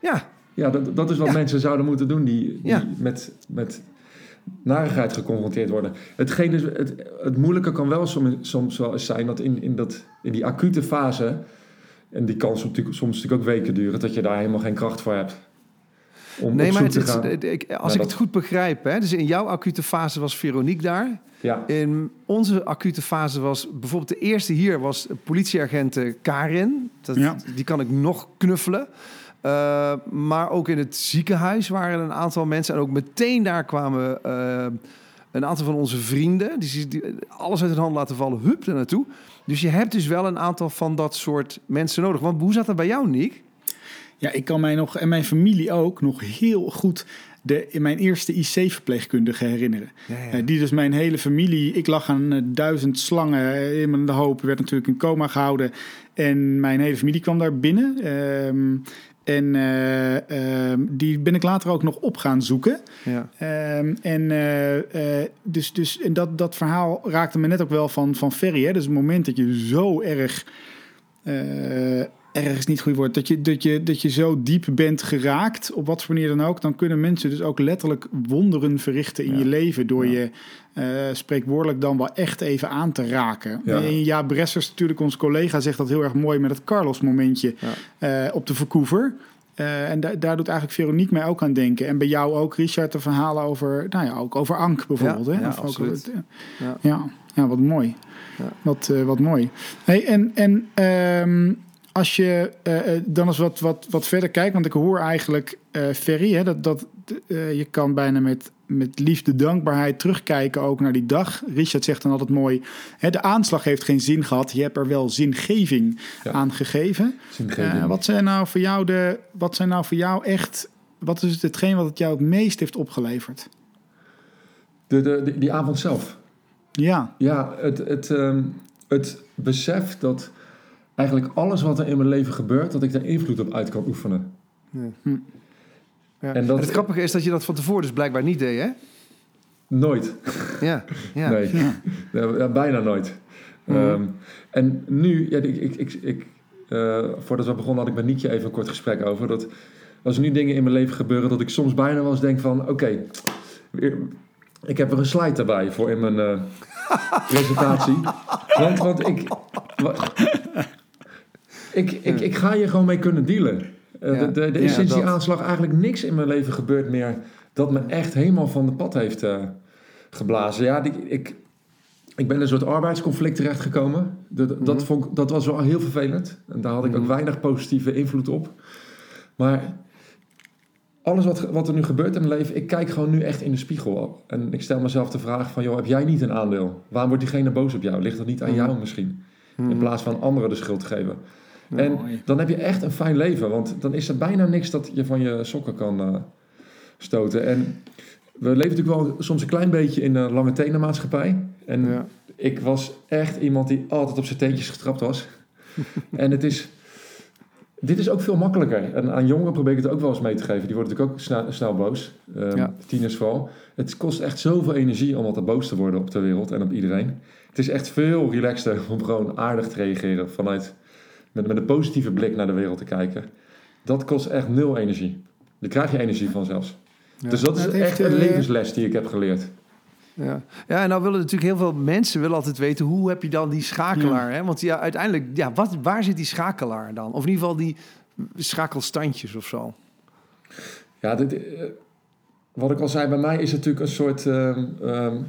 Ja. Ja, dat, dat is wat mensen zouden moeten doen die, die met, met narigheid geconfronteerd worden. Hetgeen het, het moeilijke kan wel soms, soms wel eens zijn dat in, in, dat in die acute fase, en die kan soms natuurlijk, soms natuurlijk ook weken duren, dat je daar helemaal geen kracht voor hebt. Om nee, maar het, het, ik, als ik het goed begrijp, hè, dus in jouw acute fase was Veronique daar. Ja. In onze acute fase was bijvoorbeeld de eerste hier was politieagent Karin. Dat, ja. Die kan ik nog knuffelen. Uh, maar ook in het ziekenhuis waren een aantal mensen. En ook meteen daar kwamen uh, een aantal van onze vrienden. Die, die, alles uit hun hand laten vallen, hup, er naartoe. Dus je hebt dus wel een aantal van dat soort mensen nodig. Want hoe zat dat bij jou, Nick? Ja, ik kan mij nog, en mijn familie ook, nog heel goed de, in mijn eerste IC-verpleegkundige herinneren. Ja, ja. Uh, die dus mijn hele familie... Ik lag aan uh, duizend slangen in mijn hoop. werd natuurlijk in coma gehouden. En mijn hele familie kwam daar binnen. Um, en uh, die ben ik later ook nog op gaan zoeken. Ja. Um, en uh, dus, dus en dat, dat verhaal raakte me net ook wel van, van Ferry. Hè? Dus het moment dat je zo erg ergens niet goed wordt. Dat je, dat, je, dat je zo diep bent geraakt, op wat voor manier dan ook, dan kunnen mensen dus ook letterlijk wonderen verrichten in je leven. Door je uh, spreekwoordelijk dan wel echt even aan te raken. Ja, ja Bressers, natuurlijk, onze collega, zegt dat heel erg mooi met het Carlos-momentje uh, op de Vancouver. Uh, en da daar doet eigenlijk Veronique mij ook aan denken. En bij jou ook, Richard, de verhalen over, nou ja, ook over Ank bijvoorbeeld. Ja, hè? Ja, of absoluut. Ja. Ja. ja, wat mooi. Wat, uh, wat mooi. Hey, en en um, als je uh, dan eens wat, wat, wat verder kijkt, want ik hoor eigenlijk uh, Ferry, hè, dat, dat uh, je kan bijna met, met liefde, dankbaarheid terugkijken ook naar die dag. Richard zegt dan altijd mooi, hè, de aanslag heeft geen zin gehad, je hebt er wel zingeving ja. aan gegeven. Zingeving. wat zijn nou voor jou de, wat zijn nou voor jou echt, wat is hetgeen wat het jou het meest heeft opgeleverd? De, de, de die avond zelf. Ja. Ja, het, het, um, het besef dat eigenlijk alles wat er in mijn leven gebeurt, dat ik daar invloed op uit kan oefenen. Ja. Hm. Ja. En, dat, het grappige is dat je dat van tevoren dus blijkbaar niet deed, hè? Nooit. Ja, ja. Nee, ja. bijna nooit. Mm. Um, en nu, ja, ik, ik, ik, ik uh, voordat we begonnen had ik met Nietje even een kort gesprek over. Dat als er nu dingen in mijn leven gebeuren, dat ik soms bijna wel eens denk van... Oké, okay, ik heb er een slide erbij voor in mijn uh, presentatie. Want, want ik... Ik, ik, ik ga hier gewoon mee kunnen dealen. Uh, ja, de, de, is sinds die aanslag eigenlijk niks in mijn leven gebeurd meer dat me echt helemaal van de pad heeft uh, geblazen. Ja, die, ik, ik ben in een soort arbeidsconflict terechtgekomen. De, mm -hmm. dat, vond, dat was wel heel vervelend. En daar had ik mm -hmm. ook weinig positieve invloed op. Maar alles wat, wat er nu gebeurt in mijn leven, ik kijk gewoon nu echt in de spiegel. En ik stel mezelf de vraag van, joh, heb jij niet een aandeel? Waarom wordt diegene boos op jou? Ligt dat niet aan mm -hmm. jou misschien? In plaats van anderen de schuld te geven. En dan heb je echt een fijn leven, want dan is er bijna niks dat je van je sokken kan uh, stoten. En we leven natuurlijk wel soms een klein beetje in een lange tenenmaatschappij. En ja. ik was echt iemand die altijd op zijn teentjes getrapt was. en het is, dit is ook veel makkelijker. En aan jongeren probeer ik het ook wel eens mee te geven. Die worden natuurlijk ook snel, snel boos. Um, ja. Tieners vooral. Het kost echt zoveel energie om altijd boos te worden op de wereld en op iedereen. Het is echt veel relaxter om gewoon aardig te reageren vanuit met, met een positieve blik naar de wereld te kijken. Dat kost echt nul energie. Daar krijg je energie van zelfs. Ja. Dus dat is echt een levensles die ik heb geleerd. Ja. ja, en nou willen natuurlijk heel veel mensen willen altijd weten... hoe heb je dan die schakelaar? Ja. Hè? Want ja, uiteindelijk, ja, wat, waar zit die schakelaar dan? Of in ieder geval die schakelstandjes of zo. Ja, dit, uh, wat ik al zei, bij mij is het natuurlijk een soort... Uh, um,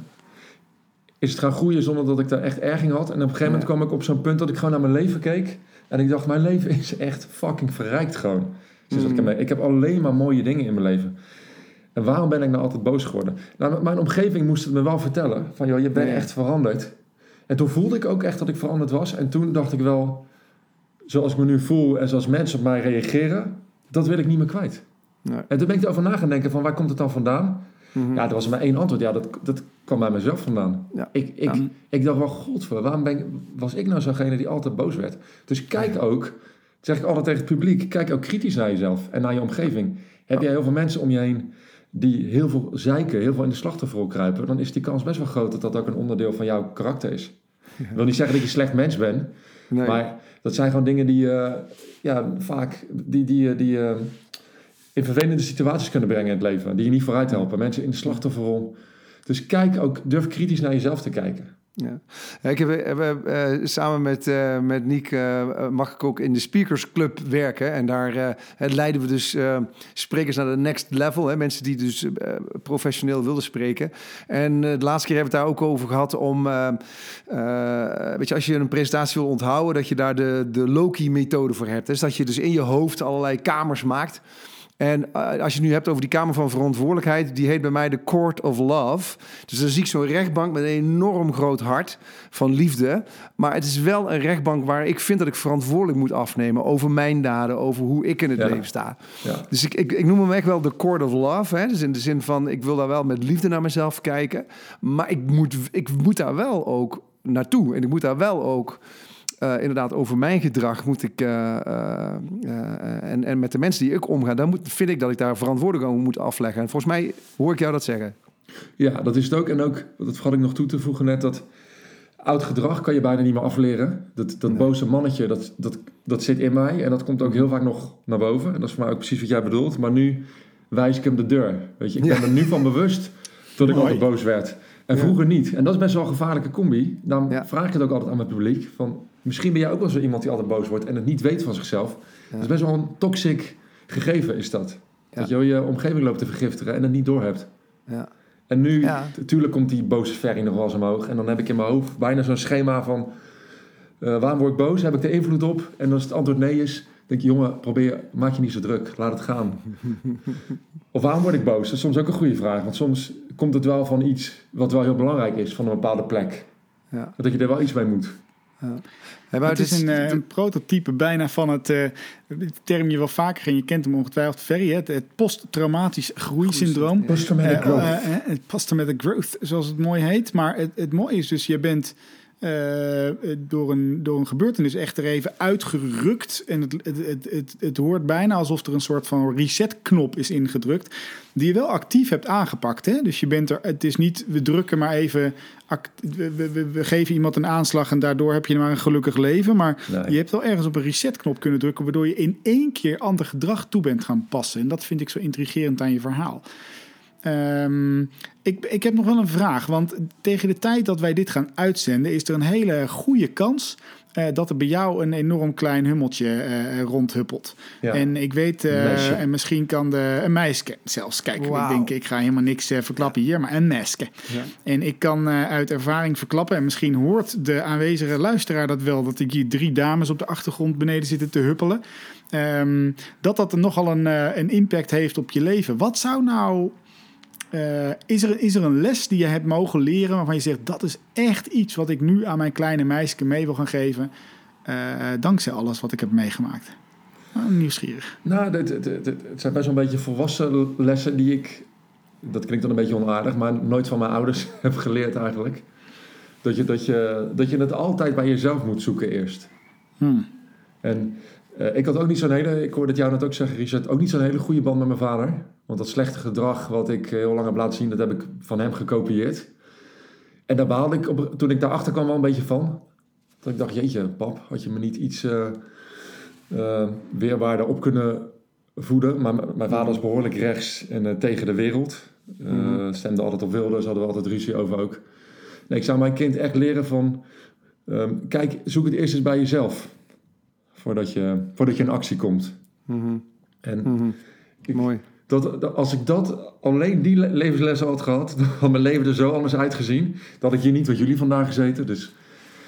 is het gaan groeien zonder dat ik daar echt erging had. En op een gegeven moment kwam ik op zo'n punt dat ik gewoon naar mijn leven keek. En ik dacht, mijn leven is echt fucking verrijkt gewoon. Sinds dat ik, ermee- ik heb alleen maar mooie dingen in mijn leven. En waarom ben ik nou altijd boos geworden? Nou, mijn omgeving moest het me wel vertellen. Van, joh, je bent echt veranderd. En toen voelde ik ook echt dat ik veranderd was. En toen dacht ik wel, zoals ik me nu voel en zoals mensen op mij reageren, dat wil ik niet meer kwijt. Nee. En toen ben ik erover na gaan denken van, waar komt het dan vandaan? Mhm. Ja, er was maar één antwoord. Ja, dat, dat kwam bij mezelf vandaan. Ja. Ik, ik, Ja. ik dacht wel, godver, waarom ben ik, was ik nou zo'gene die altijd boos werd? Dus kijk ook, dat zeg ik altijd tegen het publiek, kijk ook kritisch naar jezelf en naar je omgeving. Heb jij heel veel mensen om je heen die heel veel zeiken, heel veel in de slachtofferrol kruipen, dan is die kans best wel groot dat dat ook een onderdeel van jouw karakter is. Ik wil niet zeggen dat je een slecht mens bent, Nee. maar dat zijn gewoon dingen die eh, ja, vaak die, die, die, eh, in vervelende situaties kunnen brengen in het leven. Die je niet vooruit helpen. Mensen in de slachtofferrol. Dus kijk ook, durf kritisch naar jezelf te kijken. Ja. Ik heb, hebben, eh, samen met, eh met Niek eh, mag ik ook in de Speakers Club werken. En daar eh, leiden we dus eh, sprekers naar de next level. Hè, mensen die dus eh, professioneel wilden spreken. En eh, de laatste keer hebben we het daar ook over gehad om... eh, eh, weet je, als je een presentatie wil onthouden... dat je daar de, de Loki-methode voor hebt. Dus dat je dus in je hoofd allerlei kamers maakt... En eh, als je het nu hebt over die Kamer van Verantwoordelijkheid, die heet bij mij de Court of Love. Dus dan zie ik zo'n rechtbank met een enorm groot hart van liefde. Maar het is wel een rechtbank waar ik vind dat ik verantwoordelijk moet afnemen over mijn daden, over hoe ik in het Ja. leven sta. Ja. Dus ik, ik, ik noem hem echt wel de Court of Love. Hè? Dus in de zin van, ik wil daar wel met liefde naar mezelf kijken. Maar ik moet, ik moet daar wel ook naartoe. En ik moet daar wel ook... eh, inderdaad, over mijn gedrag moet ik. eh, eh, en, en met de mensen die ik omga, dan moet, vind ik dat ik daar verantwoording aan moet afleggen. En volgens mij hoor ik jou dat zeggen. Ja, dat is het ook. En ook, dat vergat ik nog toe te voegen net, dat oud gedrag kan je bijna niet meer afleren. Dat, dat Nee. boze mannetje, dat, dat, dat zit in mij. En dat komt ook heel vaak nog naar boven. En dat is voor mij ook precies wat jij bedoelt. Maar nu wijs ik hem de deur. Weet je, ik ben er nu van bewust dat ik Mooi. altijd boos werd. En Ja. vroeger niet. En dat is best wel een gevaarlijke combi. Dan Ja. vraag ik het ook altijd aan mijn publiek. Van, misschien ben jij ook wel zo iemand die altijd boos wordt en het niet weet van zichzelf. Dat is best wel een toxic gegeven is dat. Ja. Dat je je omgeving loopt te vergiftigen en het niet doorhebt. Ja. En nu, Ja. natuurlijk komt die boze ferry nog wel eens omhoog. En dan heb ik in mijn hoofd bijna zo'n schema van... eh, waarom word ik boos? Heb ik er invloed op? En als het antwoord nee is, denk je... jongen, probeer, maak je niet zo druk. Laat het gaan. of waarom word ik boos? Dat is soms ook een goede vraag. Want soms komt het wel van iets wat wel heel belangrijk is... van een bepaalde plek. Ja. Dat je er wel iets mee moet. Ja, maar het is een, eh, een prototype bijna van het eh, term je wel vaker en je kent hem ongetwijfeld, Ferry, hè, het, het posttraumatisch groeisyndroom. Post-traumatic growth. het post-traumatic growth, zoals het mooi heet. Maar het, het mooie is dus, je bent eh, door, een, door een gebeurtenis echt er even uitgerukt. En het, het, het, het, het hoort bijna alsof er een soort van resetknop is ingedrukt. Die je wel actief hebt aangepakt. Hè? Dus je bent er, het is niet, we drukken maar even, act- we, we, we- we geven iemand een aanslag en daardoor heb je maar een gelukkig leven. Maar Nee. je hebt wel ergens op een resetknop kunnen drukken, waardoor je in één keer ander gedrag toe bent gaan passen. En dat vind ik zo intrigerend aan je verhaal. Ehm, ik, ik heb nog wel een vraag, want tegen de tijd dat wij dit gaan uitzenden, is er een hele goede kans eh, dat er bij jou een enorm klein hummeltje eh, rondhuppelt. Ja. En ik weet, eh, en misschien kan de, een meisje zelfs, kijk, ik denk, ik ga helemaal niks verklappen hier, maar een meisje. Ja. En ik kan eh, uit ervaring verklappen, en misschien hoort de aanwezige luisteraar dat wel, dat ik hier drie dames op de achtergrond beneden zitten te huppelen. Ehm, dat dat nogal een, eh, een impact heeft op je leven. Wat zou nou. Eh, is, er, is er een les die je hebt mogen leren waarvan je zegt dat is echt iets wat ik nu aan mijn kleine meisje mee wil gaan geven, eh, dankzij alles wat ik heb meegemaakt? Nou, nieuwsgierig. Nou, het, zijn best wel een beetje volwassen lessen die ik... Dat klinkt dan een beetje onaardig, maar nooit van mijn ouders heb geleerd eigenlijk. Dat je, dat, je, dat je het altijd bij jezelf moet zoeken eerst. Hmm. En eh, ik had ook niet zo'n hele... Ik hoorde het jou net ook zeggen, Richard. Ook niet zo'n hele goede band met mijn vader. Want dat slechte gedrag wat ik heel lang heb laten zien... dat heb ik van hem gekopieerd. En daar baalde ik op, toen ik daarachter kwam wel een beetje van. Dat ik dacht, jeetje, pap, had je me niet iets... eh eh, weerwaarde op kunnen voeden. Maar mijn vader is behoorlijk rechts en eh, tegen de wereld. Eh, Mhm. Stemde altijd op Wilders, hadden we altijd ruzie over ook. Nee, ik zou mijn kind echt leren van... ehm, kijk, zoek het eerst eens bij jezelf. Voordat je, voordat je in actie komt. Mhm, En mhm. ik- Mooi. Dat, dat- als ik dat, alleen die le- levenslessen had gehad, dan had mijn leven er zo anders uitgezien. Dat ik hier niet wat jullie vandaag gezeten. Dus,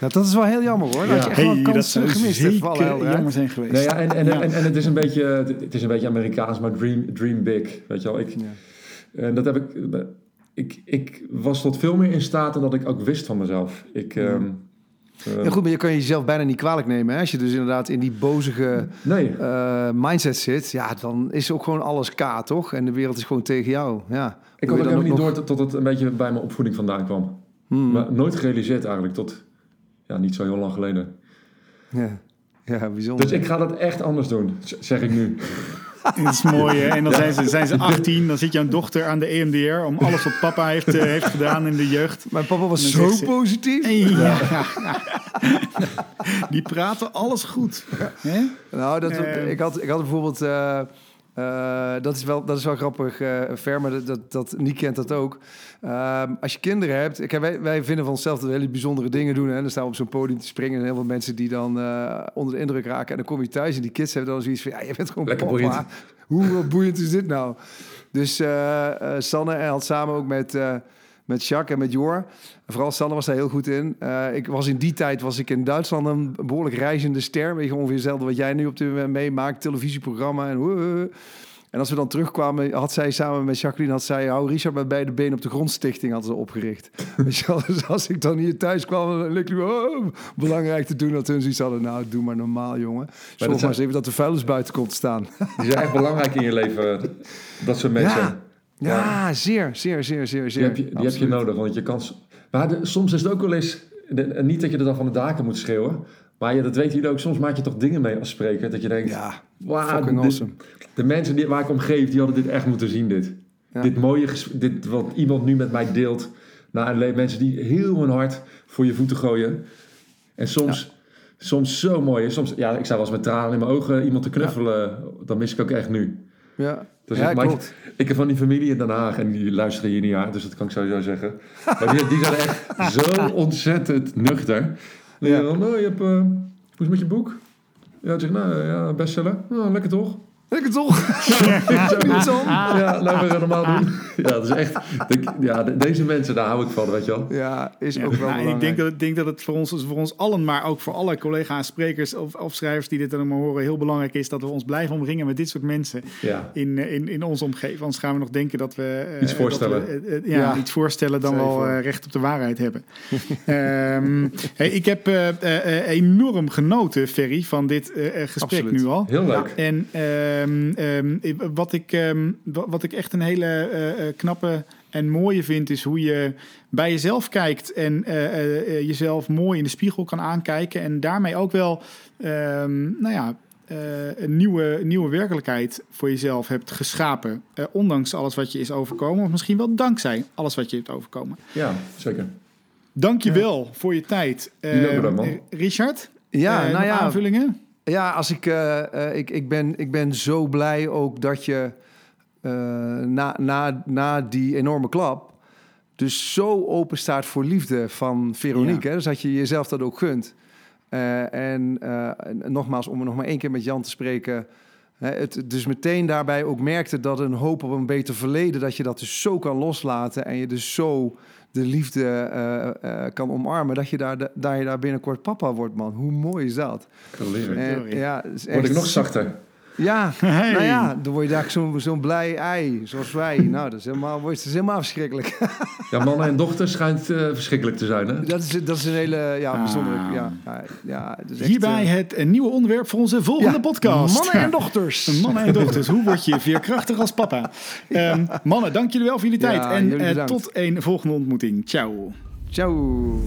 Nou, dat is wel heel jammer hoor. Dat Ja. je echt wel Hey, kansen gemist hebt. jammer zijn geweest. nou ja, en, en, Ja. En, en het is een beetje, het is een beetje Amerikaans, maar dream, dream big. Weet je wel, ik, Ja. En dat heb ik, ik. Ik was tot veel meer in staat dan dat ik ook wist van mezelf. Ik, Ja. Ehm, Ja, goed, maar je kan jezelf bijna niet kwalijk nemen. Hè? Als je dus inderdaad in die bozige Nee, eh, mindset zit, ja, dan is ook gewoon alles K, toch? En de wereld is gewoon tegen jou. Ja. ik had ook helemaal niet nog- door tot het een beetje bij mijn opvoeding vandaan kwam. Hmm. Maar nooit gerealiseerd eigenlijk tot ja, niet zo heel lang geleden. Ja. ja, bijzonder. Dus ik ga dat echt anders doen, zeg ik nu. Dat is mooi, hè? En dan zijn ze, zijn ze 18, dan zit jouw dochter aan de EMDR om alles wat papa heeft, eh, heeft gedaan in de jeugd. Mijn papa was zo ze- positief. Hey, ja. Die praten alles goed. Hè? Nou, dat, Eh. ik, had, ik had bijvoorbeeld... eh, eh, dat, is wel, dat is wel grappig, Ver, maar dat, dat, dat, Niek kent dat ook. Ehm, als je kinderen hebt... Kijk, wij, wij vinden van onszelf dat we hele bijzondere dingen doen. Hè? Dan staan we op zo'n podium te springen... en heel veel mensen die dan eh, onder de indruk raken. En dan kom je thuis en die kids hebben dan zoiets van... Ja, je bent gewoon Lekker papa. boeiend. Hoe boeiend is dit nou? Dus Sanne en had samen ook met... met Jacques en met Jor. Vooral Sanne was daar heel goed in. Eh, ik was in die tijd was ik in Duitsland een behoorlijk reizende ster. Weet je, ongeveer hetzelfde wat jij nu op dit moment meemaakt. Televisieprogramma en... en als we dan terugkwamen, had zij samen met Jacqueline... had zij hou Richard met beide benen op de grondstichting hadden ze opgericht. Dus als ik dan hier thuis kwam... dan leek het oh, belangrijk te doen dat hun zoiets hadden. Nou, doe maar normaal, jongen. Zorg maar zijn- eens even dat de vuilnis buiten komt staan. Die zijn echt belangrijk in je leven, dat soort mensen. Ja. Ja, zeer, zeer, zeer, zeer, zeer. Die heb je, die heb je nodig, want je kan... Maar de- soms is het ook wel eens... de- niet dat je er dan van de daken moet schreeuwen... maar ja, dat weten jullie ook. Soms maak je toch dingen mee als spreker... dat je denkt... Ja, Wauw, fucking dit- awesome. De mensen die, waar ik om geef, die hadden dit echt moeten zien, dit. Ja. Dit mooie, dit wat iemand nu met mij deelt. Le- mensen die heel hun hart voor je voeten gooien. En soms, soms zo mooi. Soms, ja, ik sta wel eens met tranen in mijn ogen iemand te knuffelen. Dat mis ik ook echt nu. Ja, Dus ja ik, ik, heb van die familie in Den Haag en die luisteren hier niet aan, dus dat kan ik sowieso zeggen. Maar die, die zijn echt zo ontzettend nuchter. Die Ja. dan, oh, je hebt, eh, hoe is het met je boek? Ja, ik zeg, nou ja, bestseller. Oh, lekker toch? Lekker toch? Om. Ja, laten we het normaal doen. Ja, dat is echt. ja, de- deze mensen, daar hou ik van, weet je wel. Ja, is Ja, ook wel nou, ik belangrijk. denk dat, ik denk dat het voor ons, voor ons allen, maar ook voor alle collega's, sprekers of, of schrijvers die dit dan maar horen, heel belangrijk is dat we ons blijven omringen met dit soort mensen Ja. in, eh, in, in onze omgeving. Anders gaan we nog denken dat we eh, Iets dat voorstellen. we, eh, ja, Ja. iets voorstellen dan wel voor. recht op de waarheid hebben. Ehm, hey, ik heb eh, eh, eh, enorm genoten, Ferry, van dit gesprek Absoluut. nu al. Heel leuk. En ehm, ehm, ik- wat, ik, ehm, wa- wat ik echt een hele knappe en mooie vind, is hoe je bij jezelf kijkt en eh, eh, eh, jezelf mooi in de spiegel kan aankijken. En daarmee ook wel, ehm, nou ja, eh, een nieuwe, nieuwe werkelijkheid voor jezelf hebt geschapen. Eh, ondanks alles wat je is overkomen, of misschien wel dankzij alles wat je hebt overkomen. Ja, zeker. Dank je wel voor je tijd. Eh, bedankt, eh, Richard, Ja, eh, nou ja, aanvullingen? ja als ik, eh, eh, ik, ik, ben, ik ben zo blij ook dat je eh, na, na, na die enorme klap dus zo open staat voor liefde van Veronique. Hè? Dus dat je jezelf dat ook gunt. Eh, en, eh, en nogmaals, om er nog maar één keer met Jan te spreken... Hè, het dus meteen daarbij ook merkte dat een hoop op een beter verleden... dat je dat dus zo kan loslaten en je dus zo de liefde eh, eh, kan omarmen... dat je daar, daar, je daar binnenkort papa wordt, man. Hoe mooi is dat? Gratuleer. En, Sorry. ja, Word ik nog zachter. Ja, Hey. nou ja, dan word je daar zo'n zo'n blij ei, zoals wij. Nou, dat is helemaal, wordt het is helemaal verschrikkelijk. Ja, mannen en dochter schijnt eh, verschrikkelijk te zijn, hè? Dat is, dat is een hele ja, bijzondere... Ah. Ja, ja, ja, het is echt, Hierbij eh, het een nieuwe onderwerp voor onze volgende ja, podcast. Mannen en dochters. Mannen en dochters, hoe word je veerkrachtig als papa? Ehm, mannen, dank jullie wel voor jullie tijd. Ja, en jullie eh, tot een volgende ontmoeting. Ciao. Ciao.